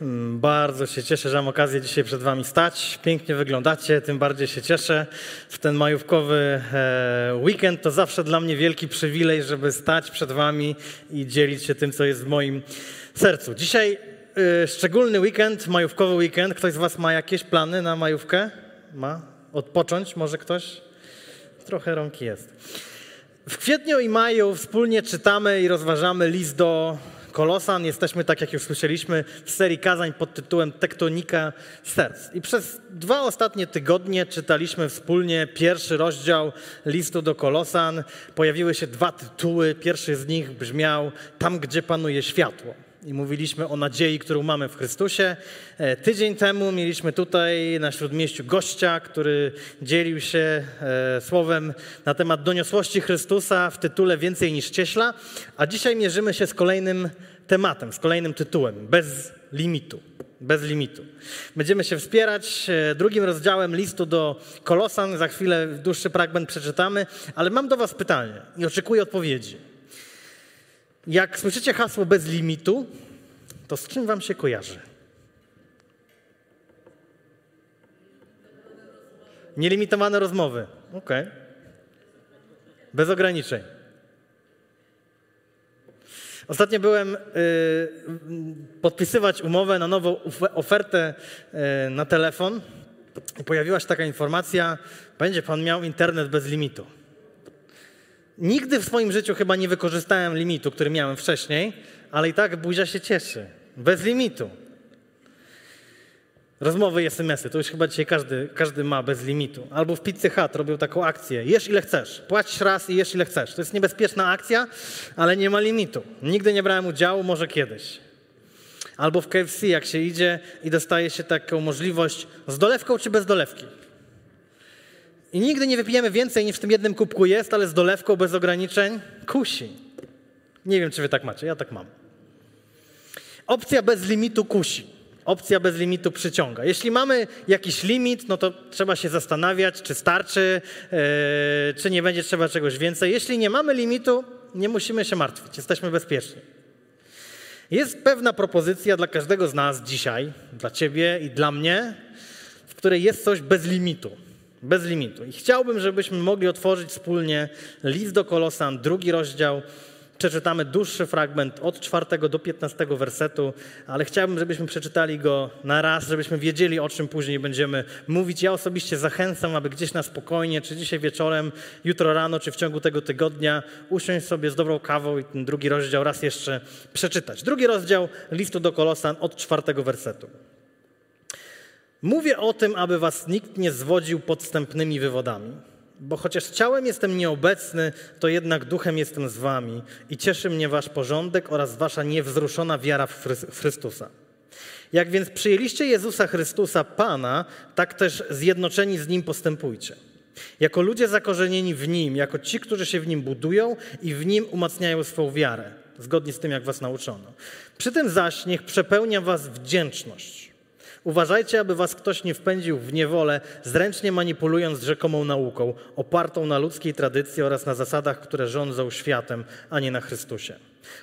Mm, Bardzo się cieszę, że mam okazję dzisiaj przed Wami stać. Pięknie wyglądacie, tym bardziej się cieszę. W ten majówkowy e, weekend to zawsze dla mnie wielki przywilej, żeby stać przed Wami i dzielić się tym, co jest w moim sercu. Dzisiaj e, szczególny weekend, majówkowy weekend. Ktoś z Was ma jakieś plany na majówkę? Ma? Odpocząć może ktoś? Trochę rąk jest. W kwietniu i maju wspólnie czytamy i rozważamy list do Kolosan. Jesteśmy, tak jak już słyszeliśmy, w serii kazań pod tytułem Tektonika Serc. I przez dwa ostatnie tygodnie czytaliśmy wspólnie pierwszy rozdział listu do Kolosan. Pojawiły się dwa tytuły. Pierwszy z nich brzmiał Tam, gdzie panuje światło i mówiliśmy o nadziei, którą mamy w Chrystusie. E, Tydzień temu mieliśmy tutaj na Śródmieściu gościa, który dzielił się e, słowem na temat doniosłości Chrystusa w tytule Więcej niż cieśla, a dzisiaj mierzymy się z kolejnym tematem, z kolejnym tytułem, bez limitu. Bez limitu. Będziemy się wspierać e, drugim rozdziałem listu do Kolosan. Za chwilę dłuższy fragment przeczytamy, ale mam do Was pytanie i oczekuję odpowiedzi. Jak słyszycie hasło bez limitu, to z czym wam się kojarzy? Nielimitowane rozmowy. Okej. Okay. Bez ograniczeń. Ostatnio byłem y, podpisywać umowę na nową ofertę y, na telefon. Pojawiła się taka informacja, będzie pan miał internet bez limitu. Nigdy w swoim życiu chyba nie wykorzystałem limitu, który miałem wcześniej, ale i tak buzia się cieszy. Bez limitu. Rozmowy i SMS-y, to już chyba dzisiaj każdy, każdy ma bez limitu. Albo w Pizzy Hut robią taką akcję. Jesz ile chcesz, płacisz raz i jesz ile chcesz. To jest niebezpieczna akcja, ale nie ma limitu. Nigdy nie brałem udziału, może kiedyś. Albo w KFC, jak się idzie i dostaje się taką możliwość z dolewką czy bez dolewki. I nigdy nie wypijemy więcej niż w tym jednym kubku jest, ale z dolewką bez ograniczeń kusi. Nie wiem, czy wy tak macie, ja tak mam. Opcja bez limitu kusi. Opcja bez limitu przyciąga. Jeśli mamy jakiś limit, no to trzeba się zastanawiać, czy starczy, yy, czy nie będzie trzeba czegoś więcej. Jeśli nie mamy limitu, nie musimy się martwić, jesteśmy bezpieczni. Jest pewna propozycja dla każdego z nas dzisiaj, dla ciebie i dla mnie, w której jest coś bez limitu. Bez limitu. I chciałbym, żebyśmy mogli otworzyć wspólnie list do Kolosan, drugi rozdział. Przeczytamy dłuższy fragment od czwartego do piętnastego wersetu, ale chciałbym, żebyśmy przeczytali go na raz, żebyśmy wiedzieli, o czym później będziemy mówić. Ja osobiście zachęcam, aby gdzieś na spokojnie, czy dzisiaj wieczorem, jutro rano, czy w ciągu tego tygodnia, usiąść sobie z dobrą kawą i ten drugi rozdział raz jeszcze przeczytać. Drugi rozdział listu do Kolosan od czwartego wersetu. Mówię o tym, aby was nikt nie zwodził podstępnymi wywodami. Bo chociaż ciałem jestem nieobecny, to jednak duchem jestem z wami i cieszy mnie wasz porządek oraz wasza niewzruszona wiara w Chrystusa. Jak więc przyjęliście Jezusa Chrystusa Pana, tak też zjednoczeni z Nim postępujcie. Jako ludzie zakorzenieni w Nim, jako ci, którzy się w Nim budują i w Nim umacniają swą wiarę, zgodnie z tym, jak was nauczono. Przy tym zaś niech przepełnia was wdzięczność. Uważajcie, aby was ktoś nie wpędził w niewolę, zręcznie manipulując rzekomą nauką, opartą na ludzkiej tradycji oraz na zasadach, które rządzą światem, a nie na Chrystusie.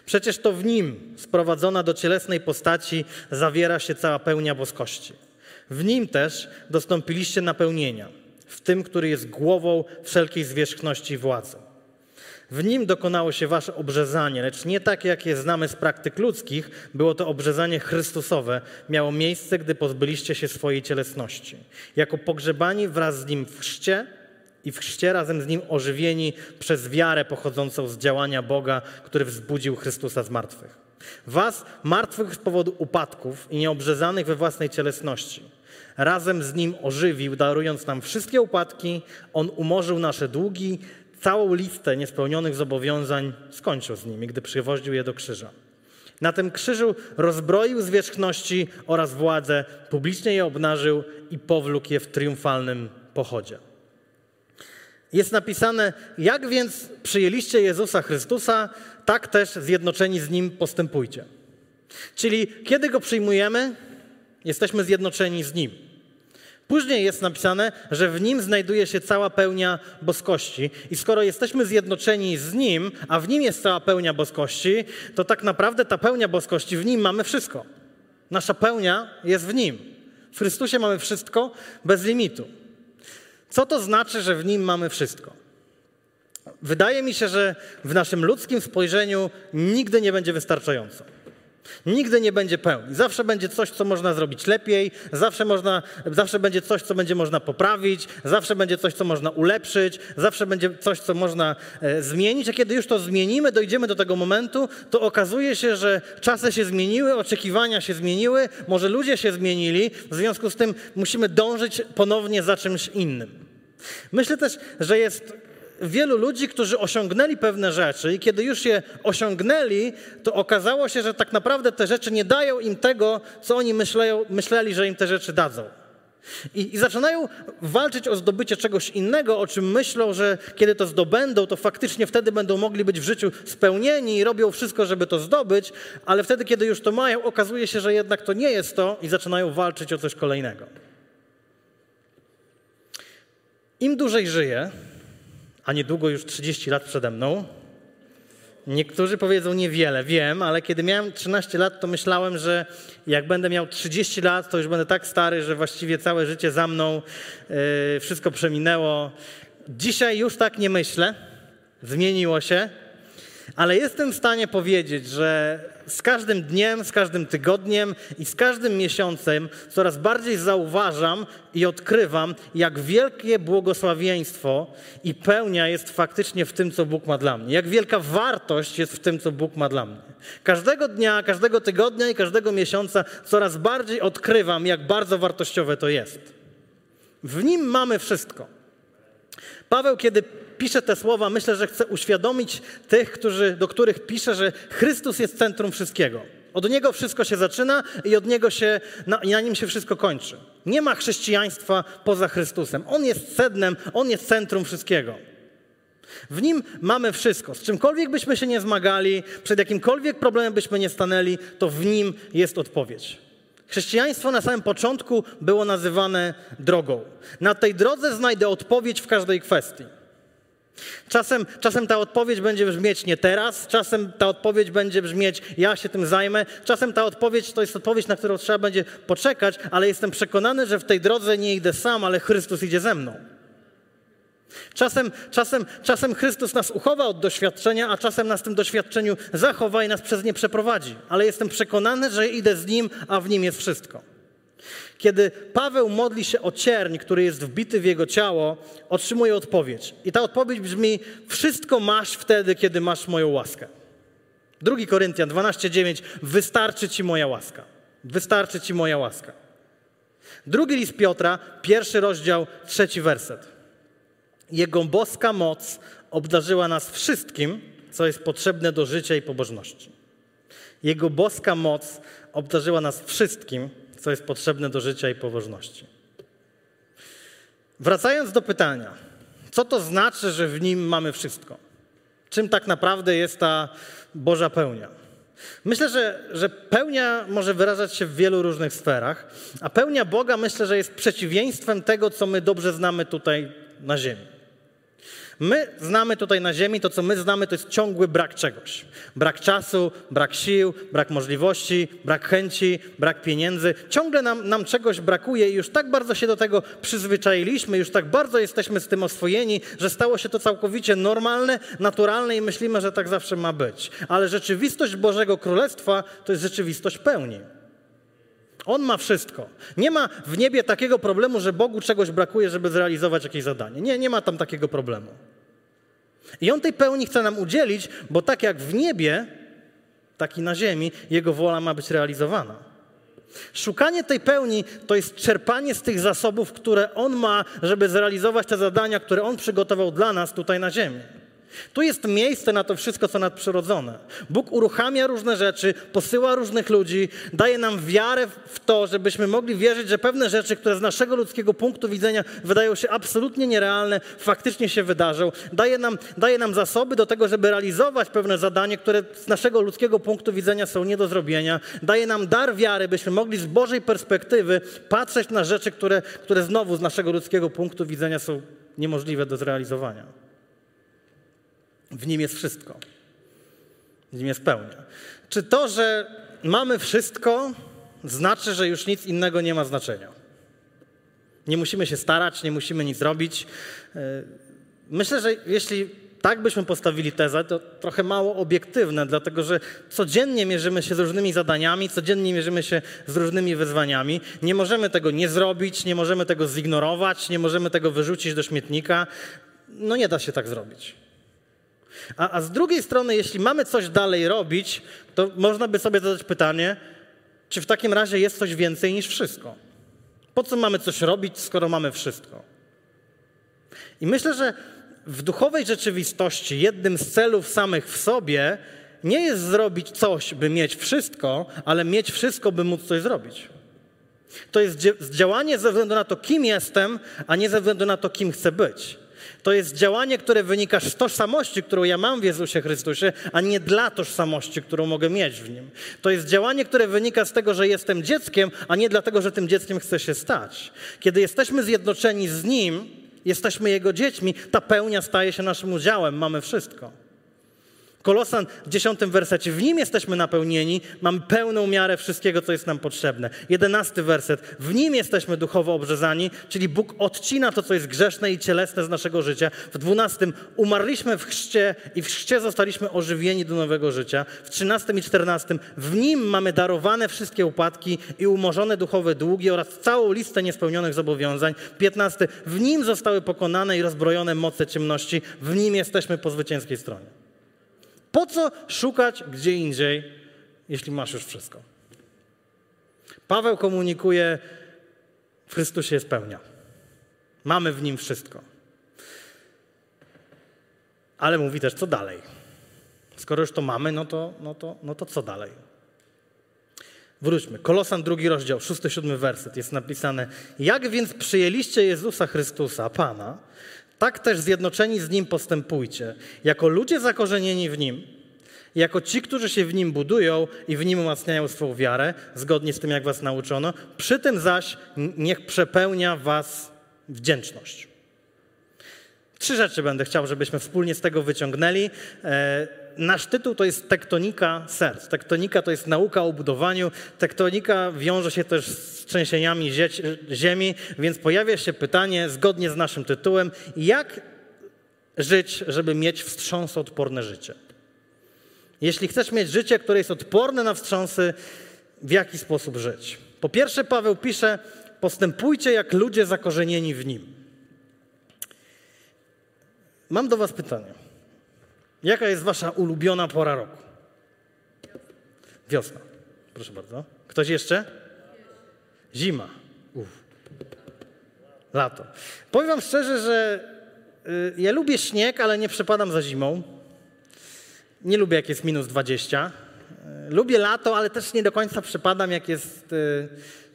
Przecież to w nim, sprowadzona do cielesnej postaci, zawiera się cała pełnia boskości. W nim też dostąpiliście napełnienia, w tym, który jest głową wszelkiej zwierzchności władzy. W nim dokonało się wasze obrzezanie, lecz nie tak, jak je znamy z praktyk ludzkich. Było to obrzezanie Chrystusowe. Miało miejsce, gdy pozbyliście się swojej cielesności. Jako pogrzebani wraz z nim w chrzcie i w chrzcie razem z nim ożywieni przez wiarę pochodzącą z działania Boga, który wzbudził Chrystusa z martwych. Was, martwych z powodu upadków i nieobrzezanych we własnej cielesności. Razem z nim ożywił, darując nam wszystkie upadki. On umorzył nasze długi, całą listę niespełnionych zobowiązań skończył z nimi, gdy przywoził je do krzyża. Na tym krzyżu rozbroił zwierzchności oraz władzę, publicznie je obnażył i powlókł je w triumfalnym pochodzie. jest napisane, jak więc przyjęliście Jezusa Chrystusa, tak też zjednoczeni z Nim postępujcie. Czyli kiedy Go przyjmujemy, jesteśmy zjednoczeni z Nim. Później jest napisane, że w Nim znajduje się cała pełnia boskości. I skoro jesteśmy zjednoczeni z Nim, a w Nim jest cała pełnia boskości, to tak naprawdę ta pełnia boskości, w Nim mamy wszystko. Nasza pełnia jest w Nim. W Chrystusie mamy wszystko bez limitu. Co to znaczy, że w Nim mamy wszystko? Wydaje mi się, że w naszym ludzkim spojrzeniu nigdy nie będzie wystarczająco. Nigdy nie będzie pełni. Zawsze będzie coś, co można zrobić lepiej, zawsze, można, zawsze będzie coś, co będzie można poprawić, zawsze będzie coś, co można ulepszyć, zawsze będzie coś, co można e, zmienić. A kiedy już to zmienimy, dojdziemy do tego momentu, to okazuje się, że czasy się zmieniły, oczekiwania się zmieniły, może ludzie się zmienili, w związku z tym musimy dążyć ponownie za czymś innym. Myślę też, że jest wielu ludzi, którzy osiągnęli pewne rzeczy i kiedy już je osiągnęli, to okazało się, że tak naprawdę te rzeczy nie dają im tego, co oni myśleją, myśleli, że im te rzeczy dadzą. I, I, zaczynają walczyć o zdobycie czegoś innego, o czym myślą, że kiedy to zdobędą, to faktycznie wtedy będą mogli być w życiu spełnieni i robią wszystko, żeby to zdobyć, ale wtedy, kiedy już to mają, okazuje się, że jednak to nie jest to i zaczynają walczyć o coś kolejnego. Im dłużej żyję, a niedługo już 30 lat przede mną. Niektórzy powiedzą niewiele, wiem, ale kiedy miałem 13 lat, to myślałem, że jak będę miał 30 lat, to już będę tak stary, że właściwie całe życie za mną, yy, wszystko przeminęło. Dzisiaj już tak nie myślę, zmieniło się, ale jestem w stanie powiedzieć, że z każdym dniem, z każdym tygodniem i z każdym miesiącem coraz bardziej zauważam i odkrywam, jak wielkie błogosławieństwo i pełnia jest faktycznie w tym, co Bóg ma dla mnie. Jak wielka wartość jest w tym, co Bóg ma dla mnie. Każdego dnia, każdego tygodnia i każdego miesiąca coraz bardziej odkrywam, jak bardzo wartościowe to jest. W nim mamy wszystko. Paweł, kiedy pisze te słowa, myślę, że chce uświadomić tych, którzy, do których pisze, że Chrystus jest centrum wszystkiego. Od Niego wszystko się zaczyna i od Niego się, na, na Nim się wszystko kończy. Nie ma chrześcijaństwa poza Chrystusem. On jest sednem, On jest centrum wszystkiego. W Nim mamy wszystko. Z czymkolwiek byśmy się nie zmagali, przed jakimkolwiek problemem byśmy nie stanęli, to w Nim jest odpowiedź. Chrześcijaństwo na samym początku było nazywane drogą. Na tej drodze znajdę odpowiedź w każdej kwestii. Czasem, czasem ta odpowiedź będzie brzmieć nie teraz, czasem ta odpowiedź będzie brzmieć ja się tym zajmę, czasem ta odpowiedź to jest odpowiedź, na którą trzeba będzie poczekać, ale jestem przekonany, że w tej drodze nie idę sam, ale Chrystus idzie ze mną. Czasem, czasem, czasem Chrystus nas uchowa od doświadczenia, a czasem nas w tym doświadczeniu zachowa i nas przez nie przeprowadzi. Ale jestem przekonany, że idę z Nim, a w Nim jest wszystko. Kiedy Paweł modli się o cierń, który jest wbity w jego ciało, otrzymuje odpowiedź. I ta odpowiedź brzmi: Wszystko masz wtedy, kiedy masz moją łaskę. 2 Koryntian 12:9 Wystarczy ci moja łaska. Wystarczy ci moja łaska. Drugi list Piotra, pierwszy rozdział, trzeci werset. Jego boska moc obdarzyła nas wszystkim, co jest potrzebne do życia i pobożności. Jego boska moc obdarzyła nas wszystkim, co jest potrzebne do życia i pobożności. Wracając do pytania, co to znaczy, że w nim mamy wszystko? Czym tak naprawdę jest ta Boża pełnia? Myślę, że, że pełnia może wyrażać się w wielu różnych sferach, a pełnia Boga myślę, że jest przeciwieństwem tego, co my dobrze znamy tutaj na Ziemi. My znamy tutaj na Ziemi, to co my znamy, to jest ciągły brak czegoś. Brak czasu, brak sił, brak możliwości, brak chęci, brak pieniędzy. Ciągle nam, nam czegoś brakuje i już tak bardzo się do tego przyzwyczailiśmy, już tak bardzo jesteśmy z tym oswojeni, że stało się to całkowicie normalne, naturalne i myślimy, że tak zawsze ma być. Ale rzeczywistość Bożego Królestwa to jest rzeczywistość pełni. On ma wszystko. Nie ma w niebie takiego problemu, że Bogu czegoś brakuje, żeby zrealizować jakieś zadanie. Nie, nie ma tam takiego problemu. I On tej pełni chce nam udzielić, bo tak jak w niebie, tak i na ziemi, Jego wola ma być realizowana. Szukanie tej pełni to jest czerpanie z tych zasobów, które On ma, żeby zrealizować te zadania, które On przygotował dla nas tutaj na ziemi. Tu jest miejsce na to wszystko, co nadprzyrodzone. Bóg uruchamia różne rzeczy, posyła różnych ludzi, daje nam wiarę w to, żebyśmy mogli wierzyć, że pewne rzeczy, które z naszego ludzkiego punktu widzenia wydają się absolutnie nierealne, faktycznie się wydarzą. Daje nam, daje nam zasoby do tego, żeby realizować pewne zadanie, które z naszego ludzkiego punktu widzenia są nie do zrobienia. Daje nam dar wiary, byśmy mogli z Bożej perspektywy patrzeć na rzeczy, które, które znowu z naszego ludzkiego punktu widzenia są niemożliwe do zrealizowania. W nim jest wszystko. W nim jest pełnia. Czy to, że mamy wszystko, znaczy, że już nic innego nie ma znaczenia? Nie musimy się starać, nie musimy nic robić. E, myślę, że jeśli tak byśmy postawili tezę, to trochę mało obiektywne, dlatego że codziennie mierzymy się z różnymi zadaniami, codziennie mierzymy się z różnymi wyzwaniami. Nie możemy tego nie zrobić, nie możemy tego zignorować, nie możemy tego wyrzucić do śmietnika. No nie da się tak zrobić. A, a z drugiej strony, jeśli mamy coś dalej robić, to można by sobie zadać pytanie, czy w takim razie jest coś więcej niż wszystko? Po co mamy coś robić, skoro mamy wszystko? I myślę, że w duchowej rzeczywistości jednym z celów samych w sobie nie jest zrobić coś, by mieć wszystko, ale mieć wszystko, by móc coś zrobić. To jest działanie ze względu na to, kim jestem, a nie ze względu na to, kim chcę być. To jest działanie, które wynika z tożsamości, którą ja mam w Jezusie Chrystusie, a nie dla tożsamości, którą mogę mieć w Nim. To jest działanie, które wynika z tego, że jestem dzieckiem, a nie dlatego, że tym dzieckiem chcę się stać. Kiedy jesteśmy zjednoczeni z Nim, jesteśmy Jego dziećmi, ta pełnia staje się naszym udziałem, mamy wszystko. Kolosan w dziesiątym wersecie. W nim jesteśmy napełnieni, mamy pełną miarę wszystkiego, co jest nam potrzebne. Jedenasty werset. W nim jesteśmy duchowo obrzezani, czyli Bóg odcina to, co jest grzeszne i cielesne z naszego życia. W dwunastym umarliśmy w chrzcie i w chrzcie zostaliśmy ożywieni do nowego życia. W trzynastym i czternastym w nim mamy darowane wszystkie upadki i umorzone duchowe długi oraz całą listę niespełnionych zobowiązań. Piętnasty. W nim zostały pokonane i rozbrojone moce ciemności. W nim jesteśmy po zwycięskiej stronie. Po co szukać gdzie indziej, jeśli masz już wszystko? Paweł komunikuje, w Chrystusie jest pełnia. Mamy w nim wszystko. Ale mówi też, co dalej. Skoro już to mamy, no to, no to, no to co dalej? Wróćmy. Kolosan drugi rozdział, szósty, siódmy werset jest napisane. Jak więc przyjęliście Jezusa Chrystusa, Pana, tak też zjednoczeni z Nim postępujcie, jako ludzie zakorzenieni w Nim, jako ci, którzy się w Nim budują i w Nim umacniają swą wiarę, zgodnie z tym, jak Was nauczono, przy tym zaś niech przepełnia Was wdzięczność. Trzy rzeczy będę chciał, żebyśmy wspólnie z tego wyciągnęli. Nasz tytuł to jest tektonika serc. Tektonika to jest nauka o budowaniu. Tektonika wiąże się też z trzęsieniami ziemi, więc pojawia się pytanie zgodnie z naszym tytułem, jak żyć, żeby mieć wstrząsodporne życie. Jeśli chcesz mieć życie, które jest odporne na wstrząsy, w jaki sposób żyć? Po pierwsze, Paweł pisze: postępujcie jak ludzie zakorzenieni w nim. Mam do Was pytanie. Jaka jest Wasza ulubiona pora roku? Wiosna. Proszę bardzo. Ktoś jeszcze? Zima. Uf. Lato. Powiem Wam szczerze, że y, ja lubię śnieg, ale nie przepadam za zimą. Nie lubię, jak jest minus 20. Y, lubię lato, ale też nie do końca przepadam, jak jest y,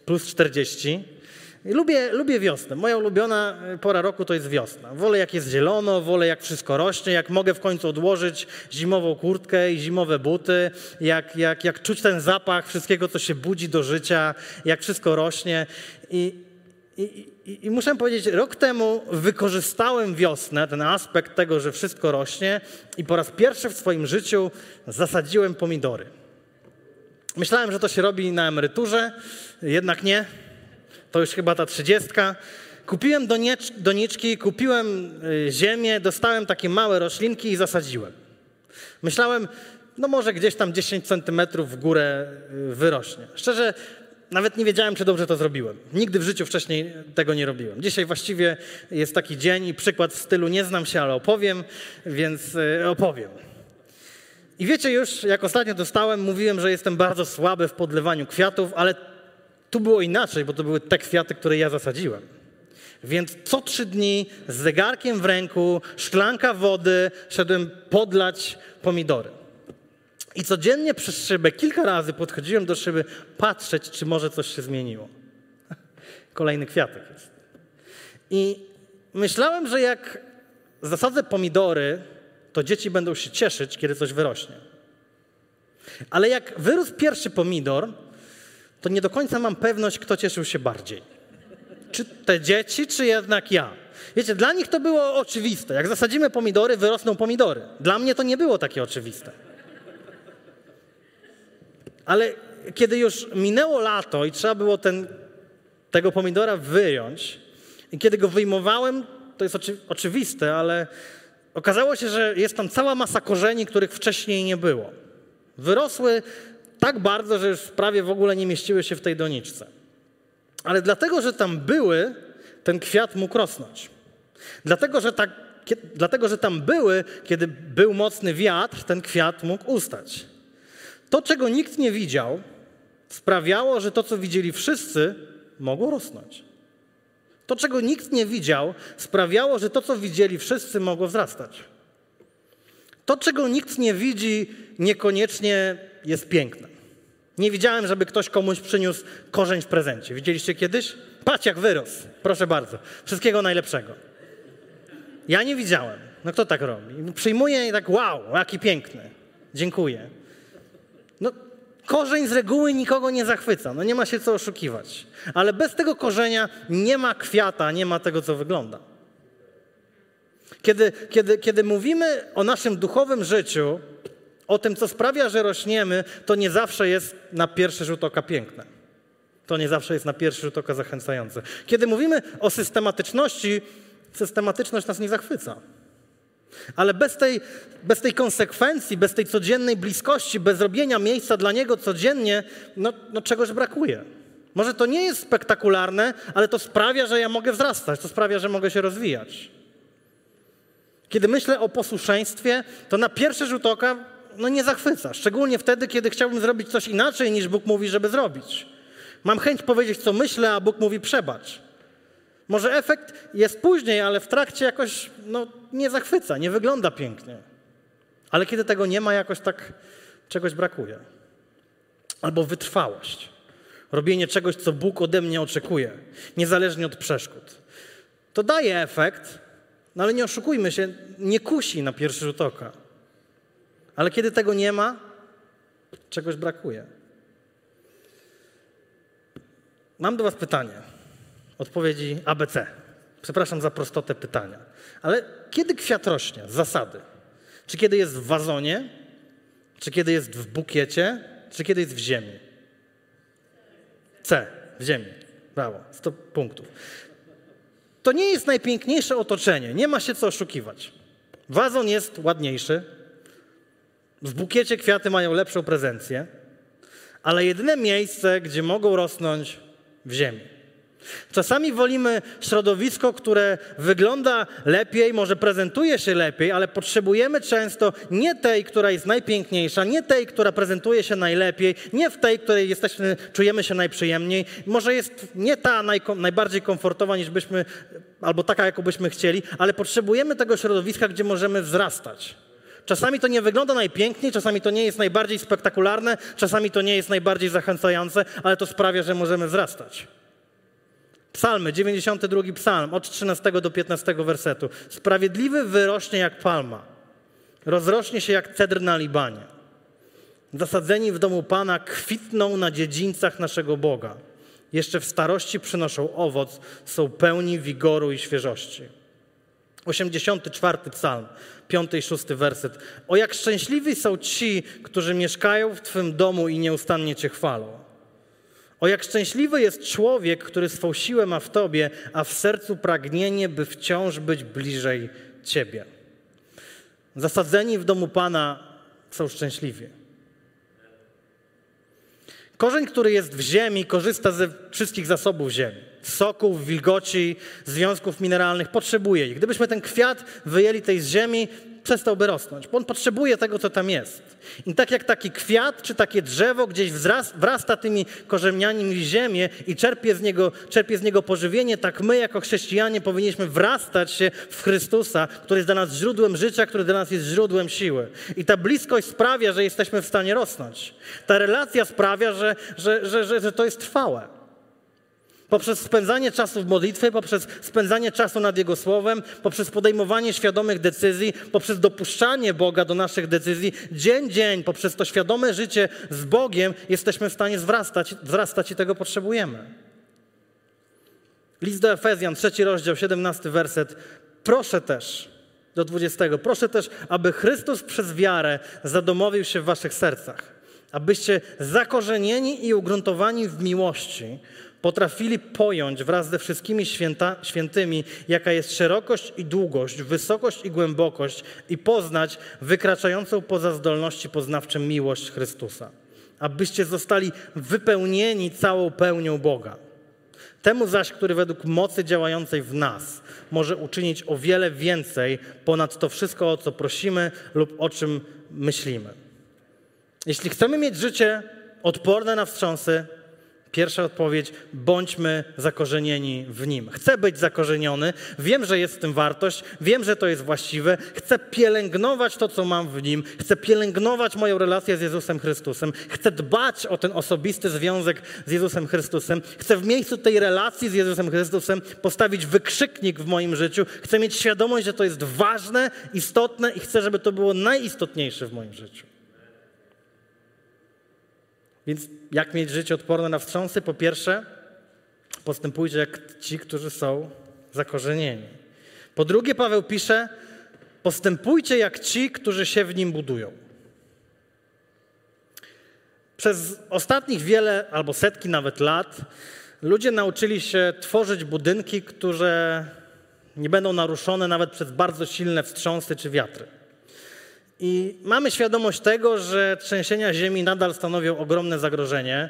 plus 40. Lubię, lubię wiosnę. Moja ulubiona e, pora roku to jest wiosna. Wolę jak jest zielono, wolę jak wszystko rośnie, jak mogę w końcu odłożyć zimową kurtkę i zimowe buty, jak, jak, jak czuć ten zapach wszystkiego, co się budzi do życia, jak wszystko rośnie. I, i, i, I, muszę powiedzieć, rok temu wykorzystałem wiosnę, ten aspekt tego, że wszystko rośnie i po raz pierwszy w swoim życiu zasadziłem pomidory. Myślałem, że to się robi na emeryturze, jednak nie to już chyba ta trzydziestka. Kupiłem doniczki, kupiłem y, ziemię, dostałem takie małe roślinki i zasadziłem. Myślałem, no może gdzieś tam 10 centymetrów w górę y, wyrośnie. Szczerze, nawet nie wiedziałem, czy dobrze to zrobiłem. Nigdy w życiu wcześniej tego nie robiłem. Dzisiaj właściwie jest taki dzień i przykład w stylu nie znam się, ale opowiem, więc y, opowiem. I wiecie już, jak ostatnio dostałem, mówiłem, że jestem bardzo słaby w podlewaniu kwiatów, ale tu było inaczej, bo to były te kwiaty, które ja zasadziłem. Więc co trzy dni z zegarkiem w ręku, szklanka wody, szedłem podlać pomidory. I codziennie przez szybę kilka razy podchodziłem do szyby patrzeć, czy może coś się zmieniło. Kolejny kwiatek jest. I myślałem, że jak zasadzę pomidory, to dzieci będą się cieszyć, kiedy coś wyrośnie. Ale jak wyrósł pierwszy pomidor, to nie do końca mam pewność, kto cieszył się bardziej. Czy te dzieci, czy jednak ja. Wiecie, dla nich to było oczywiste. Jak zasadzimy pomidory, wyrosną pomidory. Dla mnie to nie było takie oczywiste. Ale kiedy już minęło lato i trzeba było ten, tego pomidora wyjąć, i kiedy go wyjmowałem, to jest oczy, oczywiste, ale okazało się, że jest tam cała masa korzeni, których wcześniej nie było. Wyrosły tak bardzo, że już prawie w ogóle nie mieściły się w tej doniczce. Ale dlatego, że tam były, ten kwiat mógł rosnąć. Dlatego, że, tak, dlatego, że tam były, kiedy był mocny wiatr, ten kwiat mógł ustać. To, czego nikt nie widział, sprawiało, że to, co widzieli wszyscy, mogło rosnąć. To, czego nikt nie widział, sprawiało, że to, co widzieli wszyscy, mogło wzrastać. To, czego nikt nie widzi, niekoniecznie jest piękne. Nie widziałem, żeby ktoś komuś przyniósł korzeń w prezencie. Widzieliście kiedyś? Patrz, jak wyrósł. Proszę bardzo. Wszystkiego najlepszego. Ja nie widziałem. No kto tak robi? Przyjmuję i tak, wow, jaki piękny. Dziękuję. No, korzeń z reguły nikogo nie zachwyca. No nie ma się co oszukiwać. Ale bez tego korzenia nie ma kwiata, nie ma tego, co wygląda. Kiedy, kiedy, kiedy mówimy o naszym duchowym życiu, o tym, co sprawia, że rośniemy, to nie zawsze jest na pierwszy rzut oka piękne. To nie zawsze jest na pierwszy rzut oka zachęcające. Kiedy mówimy o systematyczności, systematyczność nas nie zachwyca. Ale bez tej, bez tej konsekwencji, bez tej codziennej bliskości, bez robienia miejsca dla Niego codziennie, no, no czegoś brakuje. Może to nie jest spektakularne, ale to sprawia, że ja mogę wzrastać, to sprawia, że mogę się rozwijać. Kiedy myślę o posłuszeństwie, to na pierwszy rzut oka no nie zachwyca. Szczególnie wtedy, kiedy chciałbym zrobić coś inaczej, niż Bóg mówi, żeby zrobić. Mam chęć powiedzieć, co myślę, a Bóg mówi przebacz. Może efekt jest później, ale w trakcie jakoś no, nie zachwyca, nie wygląda pięknie. Ale kiedy tego nie ma, jakoś tak czegoś brakuje. Albo wytrwałość. Robienie czegoś, co Bóg ode mnie oczekuje, niezależnie od przeszkód. To daje efekt, no ale nie oszukujmy się, nie kusi na pierwszy rzut oka. Ale kiedy tego nie ma, czegoś brakuje. Mam do Was pytanie. Odpowiedzi ABC. Przepraszam za prostotę pytania. Ale kiedy kwiat rośnie z zasady? Czy kiedy jest w wazonie? Czy kiedy jest w bukiecie? Czy kiedy jest w ziemi? C. W ziemi. Brawo. 100 punktów. To nie jest najpiękniejsze otoczenie. Nie ma się co oszukiwać. Wazon jest ładniejszy, w bukiecie kwiaty mają lepszą prezencję, ale jedyne miejsce, gdzie mogą rosnąć w ziemi. Czasami wolimy środowisko, które wygląda lepiej, może prezentuje się lepiej, ale potrzebujemy często nie tej, która jest najpiękniejsza, nie tej, która prezentuje się najlepiej, nie w tej, której jesteśmy, czujemy się najprzyjemniej. Może jest nie ta naj, najbardziej komfortowa, niż byśmy, albo taka, jaką byśmy chcieli, ale potrzebujemy tego środowiska, gdzie możemy wzrastać. Czasami to nie wygląda najpiękniej, czasami to nie jest najbardziej spektakularne, czasami to nie jest najbardziej zachęcające, ale to sprawia, że możemy wzrastać. Psalmy, 92 psalm, od 13 do 15 wersetu. Sprawiedliwy wyrośnie jak palma, rozrośnie się jak cedr na Libanie. Zasadzeni w domu Pana kwitną na dziedzińcach naszego Boga. Jeszcze w starości przynoszą owoc, są pełni wigoru i świeżości. 84 psalm, 5 i 6 werset. O jak szczęśliwi są ci, którzy mieszkają w Twym domu i nieustannie Cię chwalą. O jak szczęśliwy jest człowiek, który swą siłę ma w Tobie, a w sercu pragnienie, by wciąż być bliżej Ciebie. Zasadzeni w domu Pana są szczęśliwi. Korzeń, który jest w ziemi, korzysta ze wszystkich zasobów ziemi. Soków, wilgoci, związków mineralnych, potrzebuje ich. Gdybyśmy ten kwiat wyjęli tej z ziemi, przestałby rosnąć, bo on potrzebuje tego, co tam jest. I tak jak taki kwiat czy takie drzewo gdzieś wzrasta, wrasta tymi korzeniami w ziemię i czerpie z, niego, czerpie z niego pożywienie, tak my jako chrześcijanie powinniśmy wrastać się w Chrystusa, który jest dla nas źródłem życia, który dla nas jest źródłem siły. I ta bliskość sprawia, że jesteśmy w stanie rosnąć. Ta relacja sprawia, że, że, że, że, że to jest trwałe poprzez spędzanie czasu w modlitwie, poprzez spędzanie czasu nad Jego Słowem, poprzez podejmowanie świadomych decyzji, poprzez dopuszczanie Boga do naszych decyzji, dzień dzień, poprzez to świadome życie z Bogiem, jesteśmy w stanie wzrastać, wzrastać i tego potrzebujemy. List do Efezjan, trzeci rozdział, 17 werset. Proszę też, do 20, proszę też, aby Chrystus przez wiarę zadomowił się w waszych sercach, abyście zakorzenieni i ugruntowani w miłości, potrafili pojąć wraz ze wszystkimi święta, świętymi, jaka jest szerokość i długość, wysokość i głębokość, i poznać wykraczającą poza zdolności poznawcze miłość Chrystusa, abyście zostali wypełnieni całą pełnią Boga. Temu zaś, który według mocy działającej w nas może uczynić o wiele więcej ponad to wszystko, o co prosimy lub o czym myślimy. Jeśli chcemy mieć życie odporne na wstrząsy, Pierwsza odpowiedź: bądźmy zakorzenieni w nim. Chcę być zakorzeniony, wiem, że jest w tym wartość, wiem, że to jest właściwe, chcę pielęgnować to, co mam w nim, chcę pielęgnować moją relację z Jezusem Chrystusem, chcę dbać o ten osobisty związek z Jezusem Chrystusem, chcę w miejscu tej relacji z Jezusem Chrystusem postawić wykrzyknik w moim życiu, chcę mieć świadomość, że to jest ważne, istotne i chcę, żeby to było najistotniejsze w moim życiu. Więc jak mieć życie odporne na wstrząsy? Po pierwsze, postępujcie jak ci, którzy są zakorzenieni. Po drugie, Paweł pisze, postępujcie jak ci, którzy się w nim budują. Przez ostatnich wiele albo setki nawet lat ludzie nauczyli się tworzyć budynki, które nie będą naruszone nawet przez bardzo silne wstrząsy czy wiatry. I mamy świadomość tego, że trzęsienia ziemi nadal stanowią ogromne zagrożenie,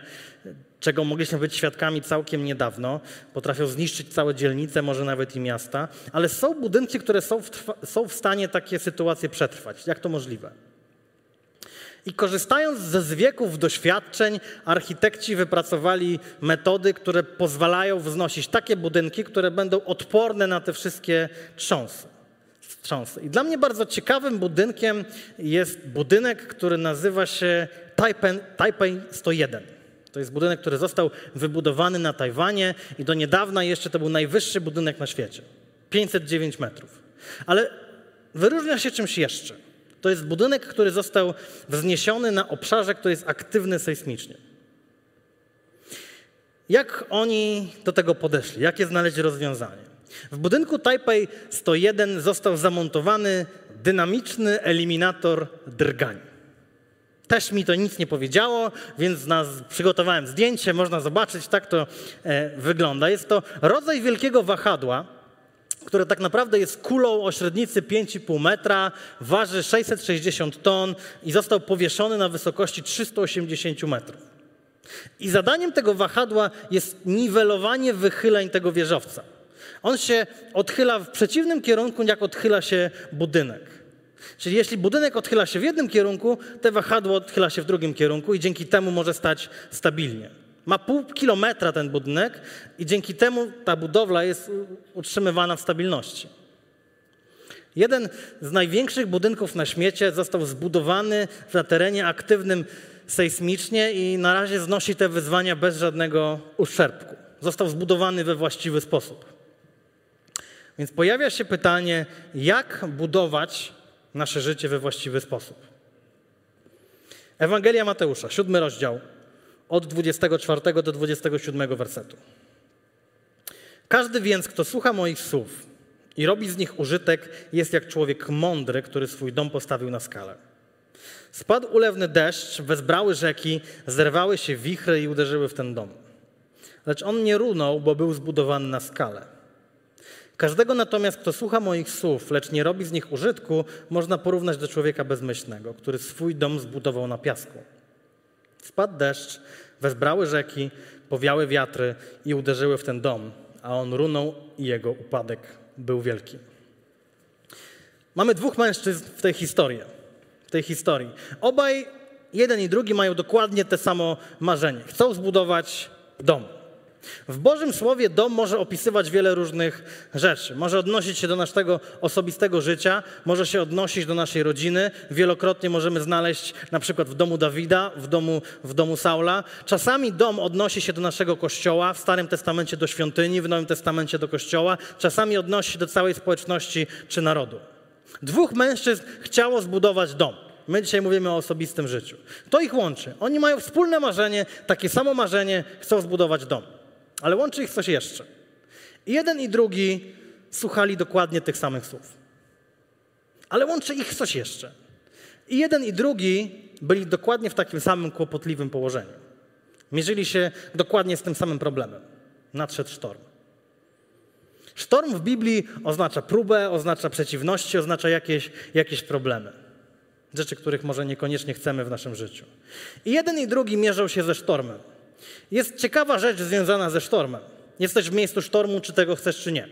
czego mogliśmy być świadkami całkiem niedawno. Potrafią zniszczyć całe dzielnice, może nawet i miasta, ale są budynki, które są w, są w stanie takie sytuacje przetrwać. Jak to możliwe? I korzystając ze zwieków doświadczeń, architekci wypracowali metody, które pozwalają wznosić takie budynki, które będą odporne na te wszystkie trząsy wstrząsy. I dla mnie bardzo ciekawym budynkiem jest budynek, który nazywa się Taipei, Taipei 101. To jest budynek, który został wybudowany na Tajwanie i do niedawna jeszcze to był najwyższy budynek na świecie. 509 metrów. Ale wyróżnia się czymś jeszcze. To jest budynek, który został wzniesiony na obszarze, który jest aktywny sejsmicznie. Jak oni do tego podeszli? Jakie znaleźli rozwiązanie? W budynku Taipei 101 został zamontowany dynamiczny eliminator drgań. Też mi to nic nie powiedziało, więc nas, przygotowałem zdjęcie, można zobaczyć, tak to e, wygląda. Jest to rodzaj wielkiego wahadła, które tak naprawdę jest kulą o średnicy 5,5 metra, waży 660 ton i został powieszony na wysokości 380 metrów. I zadaniem tego wahadła jest niwelowanie wychyleń tego wieżowca. On się odchyla w przeciwnym kierunku, jak odchyla się budynek. Czyli jeśli budynek odchyla się w jednym kierunku, te wahadło odchyla się w drugim kierunku i dzięki temu może stać stabilnie. Ma pół kilometra ten budynek i dzięki temu ta budowla jest utrzymywana w stabilności. Jeden z największych budynków na świecie został zbudowany na terenie aktywnym sejsmicznie i na razie znosi te wyzwania bez żadnego uszczerbku. Został zbudowany we właściwy sposób. Więc pojawia się pytanie, jak budować nasze życie we właściwy sposób. Ewangelia Mateusza, siódmy rozdział, od 24 do 27 wersetu. Każdy więc, kto słucha moich słów i robi z nich użytek, jest jak człowiek mądry, który swój dom postawił na skalę. Spadł ulewny deszcz, wezbrały rzeki, zerwały się wichry i uderzyły w ten dom. Lecz on nie runął, bo był zbudowany na skalę. Każdego natomiast, kto słucha moich słów, lecz nie robi z nich użytku, można porównać do człowieka bezmyślnego, który swój dom zbudował na piasku. Spadł deszcz, wezbrały rzeki, powiały wiatry i uderzyły w ten dom, a on runął i jego upadek był wielki. Mamy dwóch mężczyzn w tej historii. W tej historii. Obaj, jeden i drugi, mają dokładnie te samo marzenie. Chcą zbudować dom. W Bożym Słowie dom może opisywać wiele różnych rzeczy. Może odnosić się do naszego osobistego życia, może się odnosić do naszej rodziny. Wielokrotnie możemy znaleźć na przykład w domu Dawida, w domu, w domu Saula. Czasami dom odnosi się do naszego kościoła, w Starym Testamencie do świątyni, w Nowym Testamencie do kościoła. Czasami odnosi się do całej społeczności czy narodu. Dwóch mężczyzn chciało zbudować dom. My dzisiaj mówimy o osobistym życiu. To ich łączy. Oni mają wspólne marzenie, takie samo marzenie, chcą zbudować dom. Ale łączy ich coś jeszcze. Jeden i drugi słuchali dokładnie tych samych słów. Ale łączy ich coś jeszcze. I jeden i drugi byli dokładnie w takim samym kłopotliwym położeniu. Mierzyli się dokładnie z tym samym problemem. Nadszedł sztorm. Sztorm w Biblii oznacza próbę, oznacza przeciwności, oznacza jakieś, jakieś problemy. Rzeczy, których może niekoniecznie chcemy w naszym życiu. I jeden i drugi mierzą się ze sztormem. Jest ciekawa rzecz związana ze sztormem. Jesteś w miejscu sztormu, czy tego chcesz, czy nie.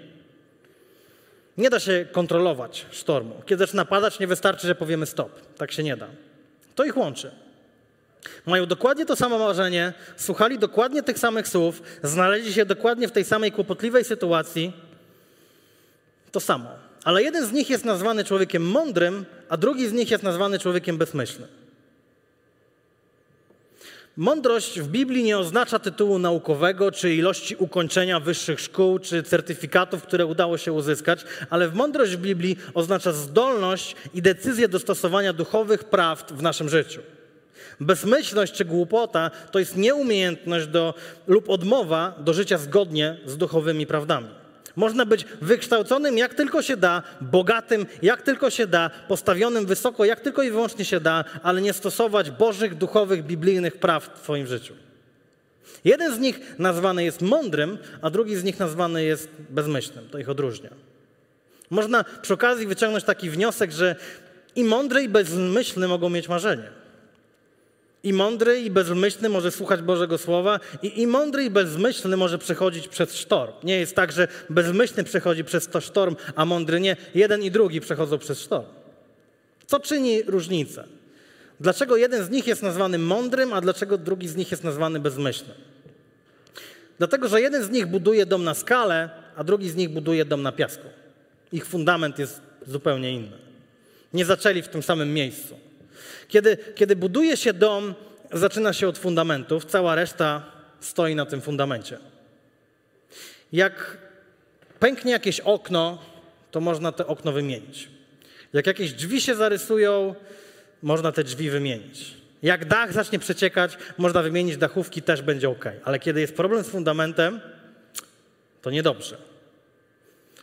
Nie da się kontrolować sztormu. Kiedy zaczyna nie wystarczy, że powiemy stop. Tak się nie da. To ich łączy. Mają dokładnie to samo marzenie, słuchali dokładnie tych samych słów, znaleźli się dokładnie w tej samej kłopotliwej sytuacji. To samo. Ale jeden z nich jest nazwany człowiekiem mądrym, a drugi z nich jest nazwany człowiekiem bezmyślnym. Mądrość w Biblii nie oznacza tytułu naukowego, czy ilości ukończenia wyższych szkół, czy certyfikatów, które udało się uzyskać, ale w mądrość w Biblii oznacza zdolność i decyzję do stosowania duchowych prawd w naszym życiu. Bezmyślność czy głupota to jest nieumiejętność do, lub odmowa do życia zgodnie z duchowymi prawdami. Można być wykształconym jak tylko się da, bogatym jak tylko się da, postawionym wysoko jak tylko i wyłącznie się da, ale nie stosować bożych, duchowych, biblijnych praw w swoim życiu. Jeden z nich nazwany jest mądrym, a drugi z nich nazwany jest bezmyślnym. To ich odróżnia. Można przy okazji wyciągnąć taki wniosek, że i mądry, i bezmyślny mogą mieć marzenie. I mądry i bezmyślny może słuchać Bożego Słowa, i, i mądry i bezmyślny może przechodzić przez sztorm. Nie jest tak, że bezmyślny przechodzi przez to sztorm, a mądry nie. Jeden i drugi przechodzą przez sztorm. Co czyni różnicę? Dlaczego jeden z nich jest nazwany mądrym, a dlaczego drugi z nich jest nazwany bezmyślnym? Dlatego, że jeden z nich buduje dom na skalę, a drugi z nich buduje dom na piasku. Ich fundament jest zupełnie inny. Nie zaczęli w tym samym miejscu. Kiedy, kiedy buduje się dom, zaczyna się od fundamentów, cała reszta stoi na tym fundamencie. Jak pęknie jakieś okno, to można te okno wymienić. Jak jakieś drzwi się zarysują, można te drzwi wymienić. Jak dach zacznie przeciekać, można wymienić dachówki, też będzie ok. Ale kiedy jest problem z fundamentem, to niedobrze.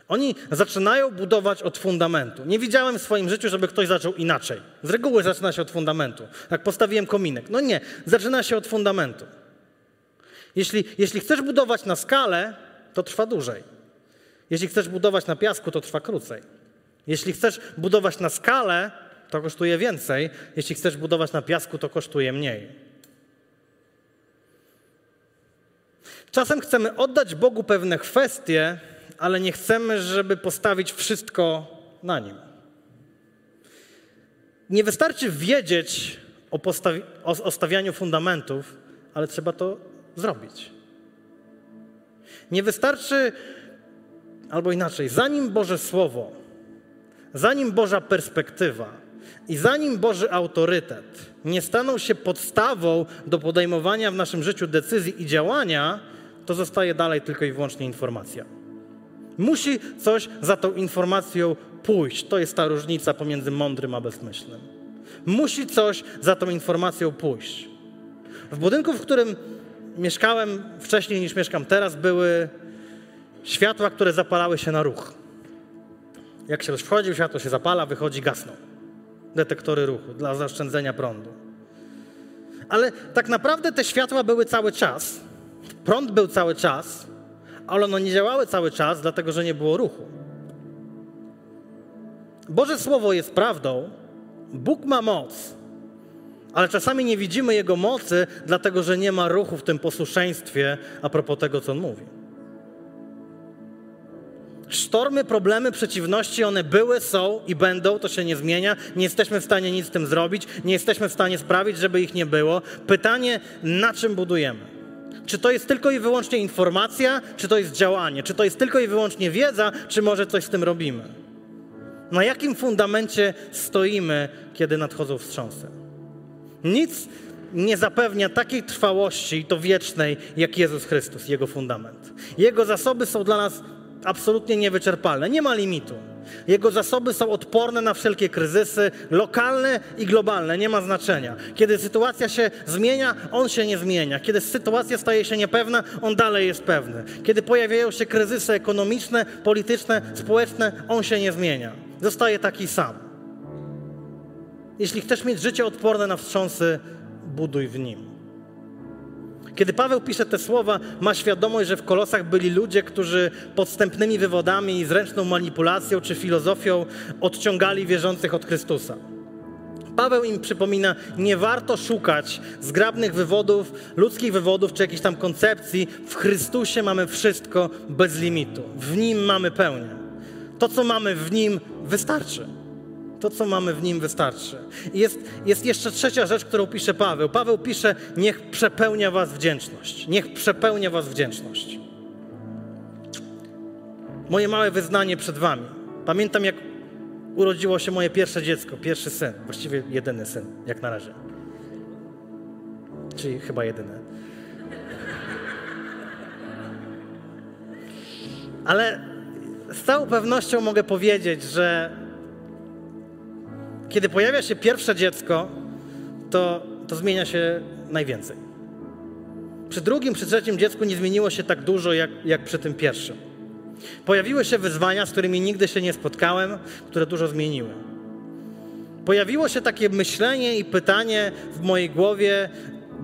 Oni zaczynają budować od fundamentu. Nie widziałem w swoim życiu, żeby ktoś zaczął inaczej. Z reguły zaczyna się od fundamentu. Jak postawiłem kominek. No nie, zaczyna się od fundamentu. Jeśli, jeśli chcesz budować na skalę, to trwa dłużej. Jeśli chcesz budować na piasku, to trwa krócej. Jeśli chcesz budować na skalę, to kosztuje więcej. Jeśli chcesz budować na piasku, to kosztuje mniej. Czasem chcemy oddać Bogu pewne kwestie, ale nie chcemy, żeby postawić wszystko na nim. Nie wystarczy wiedzieć o, postawi- o, o stawianiu fundamentów, ale trzeba to zrobić. Nie wystarczy, albo inaczej, zanim Boże Słowo, zanim Boża perspektywa i zanim Boży autorytet nie staną się podstawą do podejmowania w naszym życiu decyzji i działania, to zostaje dalej tylko i wyłącznie informacja. Musi coś za tą informacją pójść. To jest ta różnica pomiędzy mądrym a bezmyślnym. Musi coś za tą informacją pójść. W budynku, w którym mieszkałem wcześniej niż mieszkam teraz, były światła, które zapalały się na ruch. Jak się wchodził, światło się zapala, wychodzi, gasną. Detektory ruchu dla zaoszczędzenia prądu. Ale tak naprawdę te światła były cały czas. Prąd był cały czas, ale one nie działały cały czas, dlatego że nie było ruchu. Boże Słowo jest prawdą, Bóg ma moc, ale czasami nie widzimy Jego mocy, dlatego że nie ma ruchu w tym posłuszeństwie a propos tego, co On mówi. Sztormy, problemy, przeciwności, one były, są i będą, to się nie zmienia. Nie jesteśmy w stanie nic z tym zrobić, nie jesteśmy w stanie sprawić, żeby ich nie było. Pytanie, na czym budujemy? Czy to jest tylko i wyłącznie informacja, czy to jest działanie? Czy to jest tylko i wyłącznie wiedza, czy może coś z tym robimy? Na jakim fundamencie stoimy, kiedy nadchodzą wstrząsy? Nic nie zapewnia takiej trwałości i to wiecznej, jak Jezus Chrystus, Jego fundament. Jego zasoby są dla nas absolutnie niewyczerpalne, nie ma limitu. Jego zasoby są odporne na wszelkie kryzysy, lokalne i globalne, nie ma znaczenia. Kiedy sytuacja się zmienia, on się nie zmienia. Kiedy sytuacja staje się niepewna, on dalej jest pewny. Kiedy pojawiają się kryzysy ekonomiczne, polityczne, społeczne, on się nie zmienia. Zostaje taki sam. Jeśli chcesz mieć życie odporne na wstrząsy, buduj w nim. Kiedy Paweł pisze te słowa, ma świadomość, że w Kolosach byli ludzie, którzy podstępnymi wywodami i zręczną manipulacją czy filozofią odciągali wierzących od Chrystusa. Paweł im przypomina, nie warto szukać zgrabnych wywodów, ludzkich wywodów czy jakichś tam koncepcji. W Chrystusie mamy wszystko bez limitu. W Nim mamy pełnię. To, co mamy w Nim, wystarczy. To, co mamy w nim, wystarczy. I jest, jest jeszcze trzecia rzecz, którą pisze Paweł. Paweł pisze: Niech przepełnia Was wdzięczność. Niech przepełnia Was wdzięczność. Moje małe wyznanie przed Wami. Pamiętam, jak urodziło się moje pierwsze dziecko, pierwszy syn, właściwie jedyny syn, jak na razie. Czyli chyba jedyny. Ale z całą pewnością mogę powiedzieć, że kiedy pojawia się pierwsze dziecko, to, to zmienia się najwięcej. Przy drugim, przy trzecim dziecku nie zmieniło się tak dużo, jak, jak przy tym pierwszym. Pojawiły się wyzwania, z którymi nigdy się nie spotkałem, które dużo zmieniły. Pojawiło się takie myślenie i pytanie w mojej głowie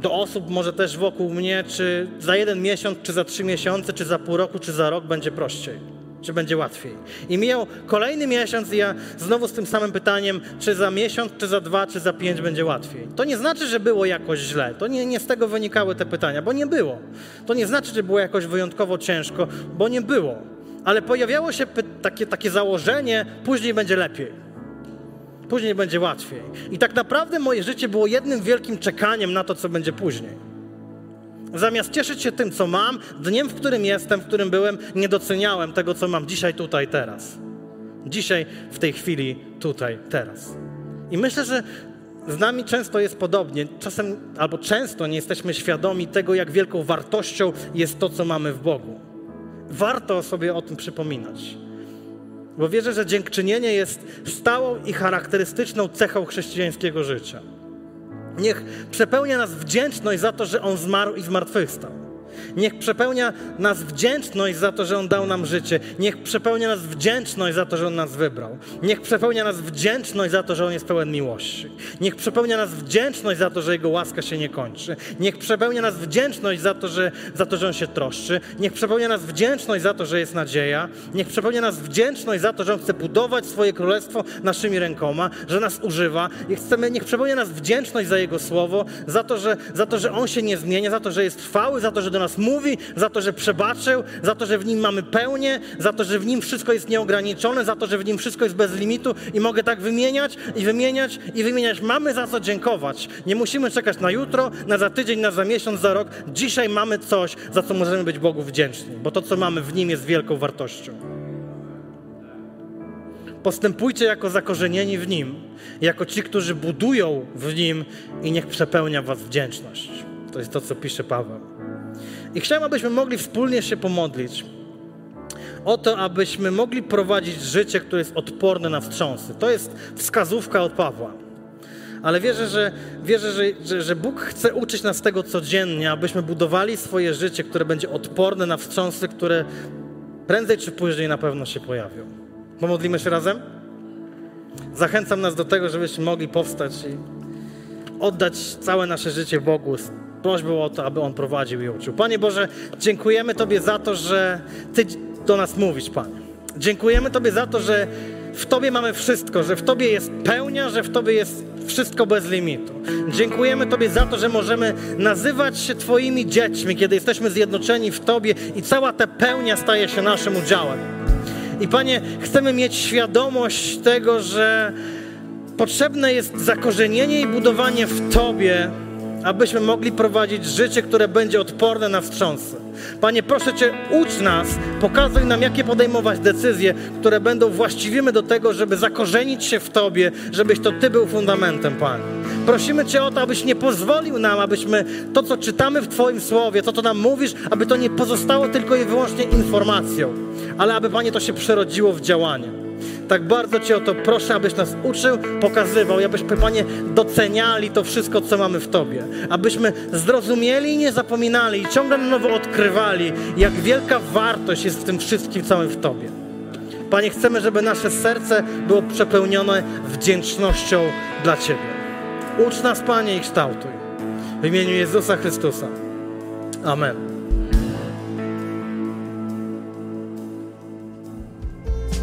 do osób, może też wokół mnie, czy za jeden miesiąc, czy za trzy miesiące, czy za pół roku, czy za rok będzie prościej czy będzie łatwiej. I mijał kolejny miesiąc i ja znowu z tym samym pytaniem, czy za miesiąc, czy za dwa, czy za pięć będzie łatwiej. To nie znaczy, że było jakoś źle. To nie, nie z tego wynikały te pytania, bo nie było. To nie znaczy, że było jakoś wyjątkowo ciężko, bo nie było. Ale pojawiało się takie, takie założenie, później będzie lepiej. Później będzie łatwiej. I tak naprawdę moje życie było jednym wielkim czekaniem na to, co będzie później. Zamiast cieszyć się tym, co mam, dniem, w którym jestem, w którym byłem, nie doceniałem tego, co mam dzisiaj, tutaj, teraz. Dzisiaj, w tej chwili, tutaj, teraz. I myślę, że z nami często jest podobnie. Czasem albo często nie jesteśmy świadomi tego, jak wielką wartością jest to, co mamy w Bogu. Warto sobie o tym przypominać. Bo wierzę, że dziękczynienie jest stałą i charakterystyczną cechą chrześcijańskiego życia. Niech przepełnia nas wdzięczność za to, że On zmarł i zmartwychwstał. Niech przepełnia nas wdzięczność za to, że On dał nam życie. Niech przepełnia nas wdzięczność za to, że On nas wybrał. Niech przepełnia nas wdzięczność za to, że On jest pełen miłości. Niech przepełnia nas wdzięczność za to, że Jego łaska się nie kończy. Niech przepełnia nas wdzięczność za to, że, za to, że On się troszczy. Niech przepełnia nas wdzięczność za to, że jest nadzieja. Niech przepełnia nas wdzięczność za to, że On chce budować swoje królestwo naszymi rękoma, że nas używa. Chcemy, niech przepełnia nas wdzięczność za Jego słowo, za to, że, za to, że On się nie zmienia, za to, że jest trwały, za to, że do nas mówi, za to, że przebaczył, za to, że w nim mamy pełnię, za to, że w nim wszystko jest nieograniczone, za to, że w nim wszystko jest bez limitu i mogę tak wymieniać i wymieniać i wymieniać. Mamy za co dziękować. Nie musimy czekać na jutro, na za tydzień, na za miesiąc, za rok. Dzisiaj mamy coś, za co możemy być Bogu wdzięczni, bo to, co mamy w nim, jest wielką wartością. Postępujcie jako zakorzenieni w nim, jako ci, którzy budują w nim i niech przepełnia was wdzięczność. To jest to, co pisze Paweł. I chciałem, abyśmy mogli wspólnie się pomodlić o to, abyśmy mogli prowadzić życie, które jest odporne na wstrząsy. To jest wskazówka od Pawła. Ale wierzę, że, wierzę że, że, że Bóg chce uczyć nas tego codziennie, abyśmy budowali swoje życie, które będzie odporne na wstrząsy, które prędzej czy później na pewno się pojawią. Pomodlimy się razem? Zachęcam nas do tego, żebyśmy mogli powstać i oddać całe nasze życie Bogu prośbą o to, aby On prowadził i uczył. Panie Boże, dziękujemy Tobie za to, że Ty do nas mówisz, Panie. Dziękujemy Tobie za to, że w Tobie mamy wszystko, że w Tobie jest pełnia, że w Tobie jest wszystko bez limitu. Dziękujemy Tobie za to, że możemy nazywać się Twoimi dziećmi, kiedy jesteśmy zjednoczeni w Tobie i cała ta pełnia staje się naszym udziałem. I Panie, chcemy mieć świadomość tego, że potrzebne jest zakorzenienie i budowanie w Tobie, abyśmy mogli prowadzić życie, które będzie odporne na wstrząsy. Panie, proszę Cię, ucz nas, pokazuj nam, jakie podejmować decyzje, które będą właściwymi do tego, żeby zakorzenić się w Tobie, żebyś to Ty był fundamentem, Panie. Prosimy Cię o to, abyś nie pozwolił nam, abyśmy to, co czytamy w Twoim Słowie, to, co nam mówisz, aby to nie pozostało tylko i wyłącznie informacją, ale aby, Panie, to się przerodziło w działanie. Tak bardzo Cię o to proszę, abyś nas uczył, pokazywał abyśmy, Panie, doceniali to wszystko, co mamy w Tobie. Abyśmy zrozumieli i nie zapominali i ciągle na nowo odkrywali, jak wielka wartość jest w tym wszystkim całym w Tobie. Panie, chcemy, żeby nasze serce było przepełnione wdzięcznością dla Ciebie. Ucz nas, Panie, i kształtuj. W imieniu Jezusa Chrystusa. Amen.